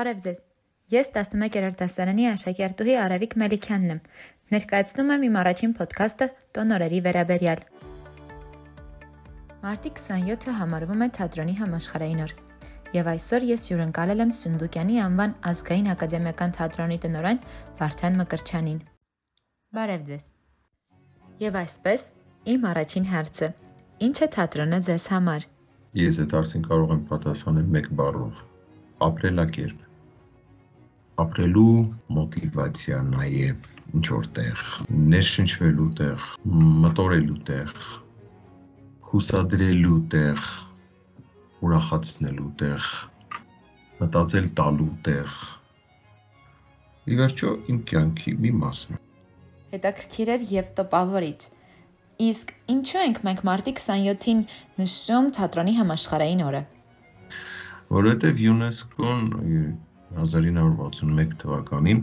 Բարև ձեզ։ Ես 11-րդ դասարանի աշակերտուհի Արևիկ Մելիքյանն եմ։ Ներկայացնում եմ իմ առաջին ոդքասթը տոնորերի վերաբերյալ։ Մարտի 27-ը համարվում է թատրոնի համաշխարհային օր։ Եվ այսօր ես հյուրընկալել եմ Սունդուկյանի անվան ազգային ակադեմիական թատրոնի տնօրեն Վարդան Մկրչյանին։ Բարև ձեզ։ Եվ այսպես, իմ առաջին հարցը. Ինչ է թատրոնը ձեզ համար։ Ես այդ հարցին կարող եմ պատասխանել մեկ բառով՝ ապրելակերպ ապրելու մոտիվացիա նաև ինչ որտեղ ներշնչվելու տեղ, մտորելու տեղ, հուսադրելու տեղ, ուրախացնելու տեղ, մտածել տալու տեղ։ Ի վերջո իմ կյանքի մի մասն է։ Հետաքրքիր էր եւ տպավորիչ։ Իսկ ինչու ենք մենք մարտի 27-ին նշում թատրոնի համաշխարհային օրը։ Որովհետև ՅՈՒՆԵՍԿՕ-ն 1961 թվականին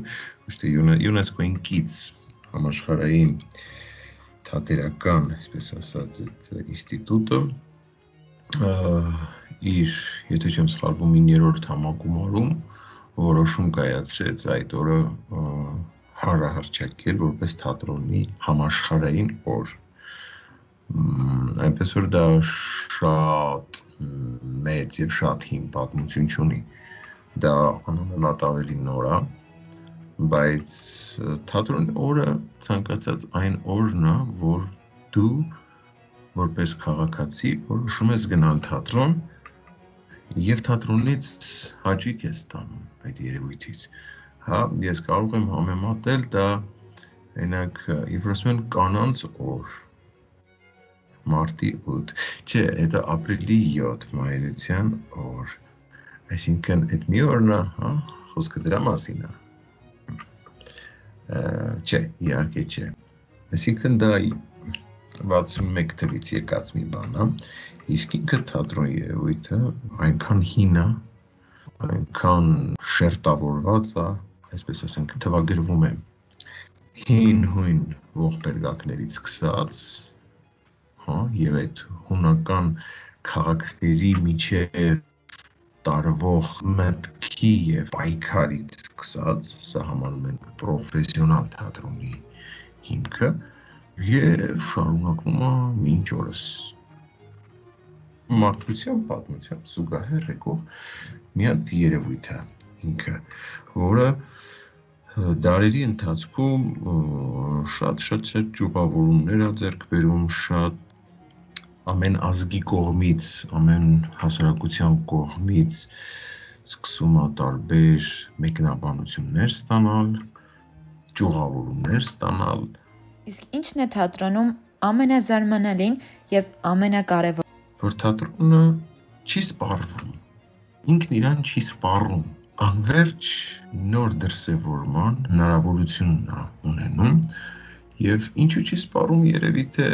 ոչ թե ՅՈՒՆԵՍԿՕ-ին կից համաշխարհային թատերական, այսպես ասած, այդ ինստիտուտը իր, եթե չեմ սխալվում, 9-րդ համագումարում որոշում կայացրեց այդ օրը հանրահրճակել որպես թատրոնի համաշխարհային օր։ Այնպես որ դա շատ մեծ եւ շատ հին պատմություն ունի դա անհամեմատ ավելի նոր է, բայց թատրոնի օրը ցանկացած այն օրն է, որ դու որպես քաղաքացի որոշում ես գնալ թատրոն եւ թատրոնից հաճիկ ես ստանում այդ երևույթից։ Հա, ես կարող եմ համեմատել դա օրինակ երբ ասում են կանանց օր մարտի 8 չէ, դա ապրիլի 7 մայրության օր Այսինքն այդ մի օրն է, հա, խոսքը դրա մասին է։ Չէ, իհարկե չէ։ Այսինքն դա 61 թվից եկած մի բան է։ Իսկ ինքը թատրոնի երևույթը այնքան հին է, այնքան շերտավորված է, այսպես ասենք, թվագրվում է հին հույն ողբերգակներից սկսած, հա, եւ այդ հունական քաղաքների միջև տարվող մտքի եւ պայքարից սկսած, սա համարում են պրոֆեսիոնալ թատրոնի հիմքը եւ շարունակվում է մինչ օրս մարդկության պատմությամբ զուգահեռ եկող մի հատ երևույթ է ինքը, որը դարերի ընթացքում շատ շատ շատ ճյուղավորումներ ա ձեռք բերում, շատ ամեն ազգի կողմից, ամեն հասարակության կողմից սկսում է տարբեր մեկնաբանություններ ստանալ, ճյուղավորումներ ստանալ։ Իսկ ի՞նչն է թատրոնում ամենազարմանալին եւ ամենակարևոր։ Որ թատրոնը չի սպառվում։ Ինքն իրան չի սպառում անverջ նոր դրսևորման հնարավորությունն է ունենում եւ ինչու չի սպառում երևի թե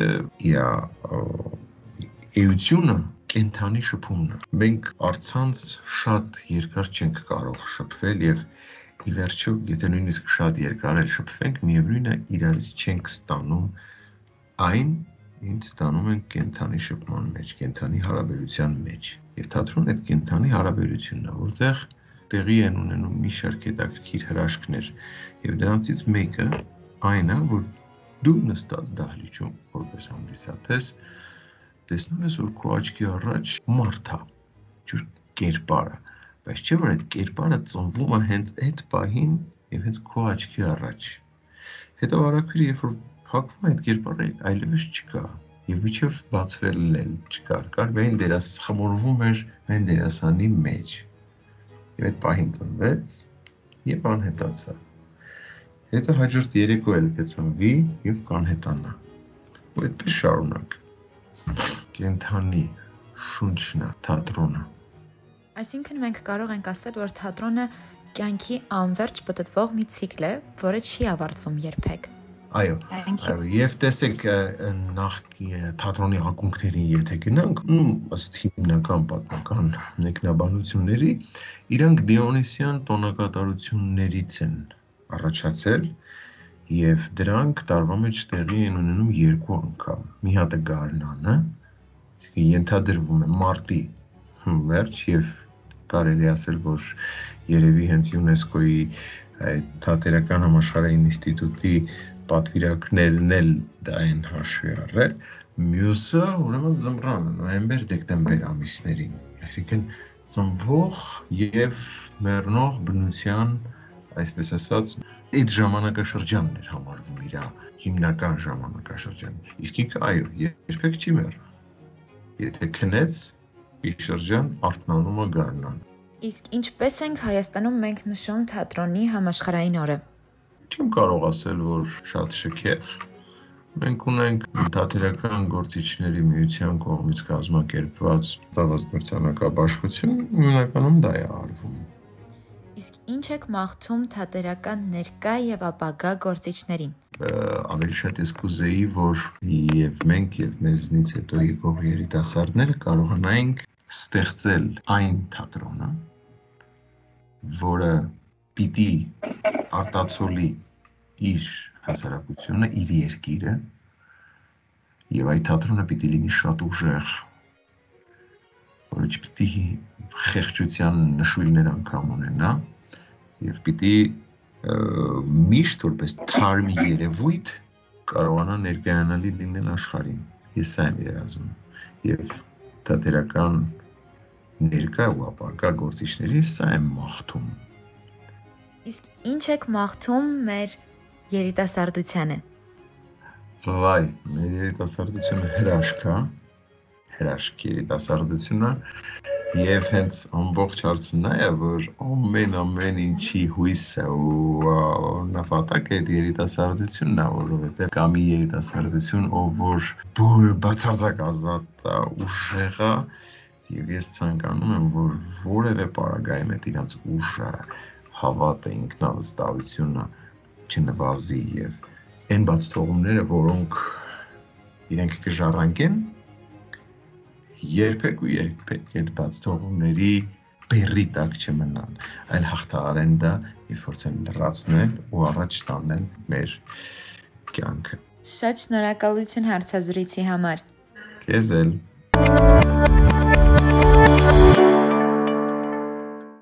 իա էությունը կենթանի շփումն է։ Մենք արցանց շատ երկար չենք կարող շփվել եւ ի վերջո, եթե նույնիսկ շատ երկար էլ շփվենք, միևնույն է իրարից չենք ստանում այն, ինչ ստանում ենք կենթանի շփման մեջ, կենթանի հարաբերության մեջ։ Եվ թատրոնն այդ կենթանի հարաբերությունն է, որտեղ տեղի են ունենում մի շարք հետաքրքիր հրաշքներ, եւ դրանցից մեկը այն է, որ դու նստած դահլիճում որպես հանդիսատես տեսնում ես, որ քո աչքի առաջ մարդ է, ջուր կերպարը, բայց չէ որ այդ կերպարը ծնվում է հենց այդ պահին եւ հենց քո աչքի առաջ։ Հետո արագիր երբ որ փակվում է այդ կերպարը, այլևս չկա եւ միջև բացվելն էլ չկար։ Կար միայն դերաս խմորվում էր այն դերասանի մեջ։ Եվ այդ պահին ծնվեց եւ անհետացա։ Հետո հաջորդ երեկո էլ կծնվի եւ կանհետանա։ Ու այդպես շարունակ կենթանի շունչն է թատրոնը։ Այսինքն մենք կարող ենք ասել, որ թատրոնը կյանքի անverջ պատտվող մի ցիկլ է, որը չի ավարտվում երբեք։ Այո, այո, եւ տեսեք նախ թատրոնի ակունքներին եթե գնանք, ըստ հիմնական պատմական մեկնաբանությունների, իրանք Դիոնիսյան տոնակատարություններից են առաջացել եւ դրանք տարվա մեջ տեղի են ունենում երկու անգամ։ Մի հատը գարնանը, այսինքն ենթադրվում է մարտի վերջ եւ կարելի ասել, որ երևի հենց ՅՈՒՆԵՍԿՕ-ի այդ թատերական համաշխարհային ինստիտուտի պատվիրակներն էլ դա են հաշվի առել։ Մյուսը ուրեմն ձմռանը, նոյեմբեր-դեկտեմբեր ամիսներին, այսինքն ծնվող եւ մեռնող բնության այսպես ասած, այդ ժամանակաշրջանն էր համարվում իր հիմնական ժամանակաշրջանը։ Իսկ ինքը այո, երբեք չի մեռա։ Եթե քնեց, իր շրջան արթնանումը գարնան։ Իսկ ինչպես ենք Հայաստանում մենք նշում թատրոնի համաշխարհային օրը։ Չեմ կարող ասել, որ շատ շքեղ։ Մենք ունենք թատերական գործիչների միության կողմից կազմակերպված տավազ մրցանակաբաշխություն, հիմնականում դա է արվում Իսկ ինչ եք մաղթում թատերական ներկա եւ ապագա գործիչներին։ Ավելի շատ ես կուզեի, որ եւ մենք եւ մեզնից հետո եկող երիտասարդները կարողանայինք ստեղծել այն թատրոնը, որը պիտի արտացոլի իր հասարակությունը, իր երկիրը եւ այդ թատրոնը պիտի լինի շատ ուժեղ որը չպիտի խեղճության նշույլներ անգամ ունենա եւ պիտի միշտ որպես թարմ երևույթ կարողանա ներկայանալի լինել աշխարհին։ Ես եմ երազում։ Եվ թատերական ներկա ու ապակա գործիչների սա եմ մաղթում։ Իսկ ինչ եք մաղթում մեր երիտասարդությանը։ Վայ, մեր երիտասարդությունը հրաշք է, հրաշքի երիտասարդությունը եւ հենց ամբողջ հարցը նա է որ ամեն ամեն ինչի հույսը ու նպատակը այդ երիտասարդությունն է որովհետեւ կա մի երիտասարդություն ով որ բացարձակ ազատ ուժեղա եւ ես ցանկանում եմ որ որևէ պարագայում այդ իրանց ուժը հավատը ինքնավստահությունը չնվազի եւ այն բաց թողումները որոնք իրենք կժառանգեն երբեք ու երբեք այդ բաց թողումների բերի տակ չմնան, այլ հաղթահարեն դա եւ փորձեն լրացնել ու առաջ տանել մեր կյանքը։ Շատ շնորհակալություն հարցազրույցի համար։ Քեզ էլ։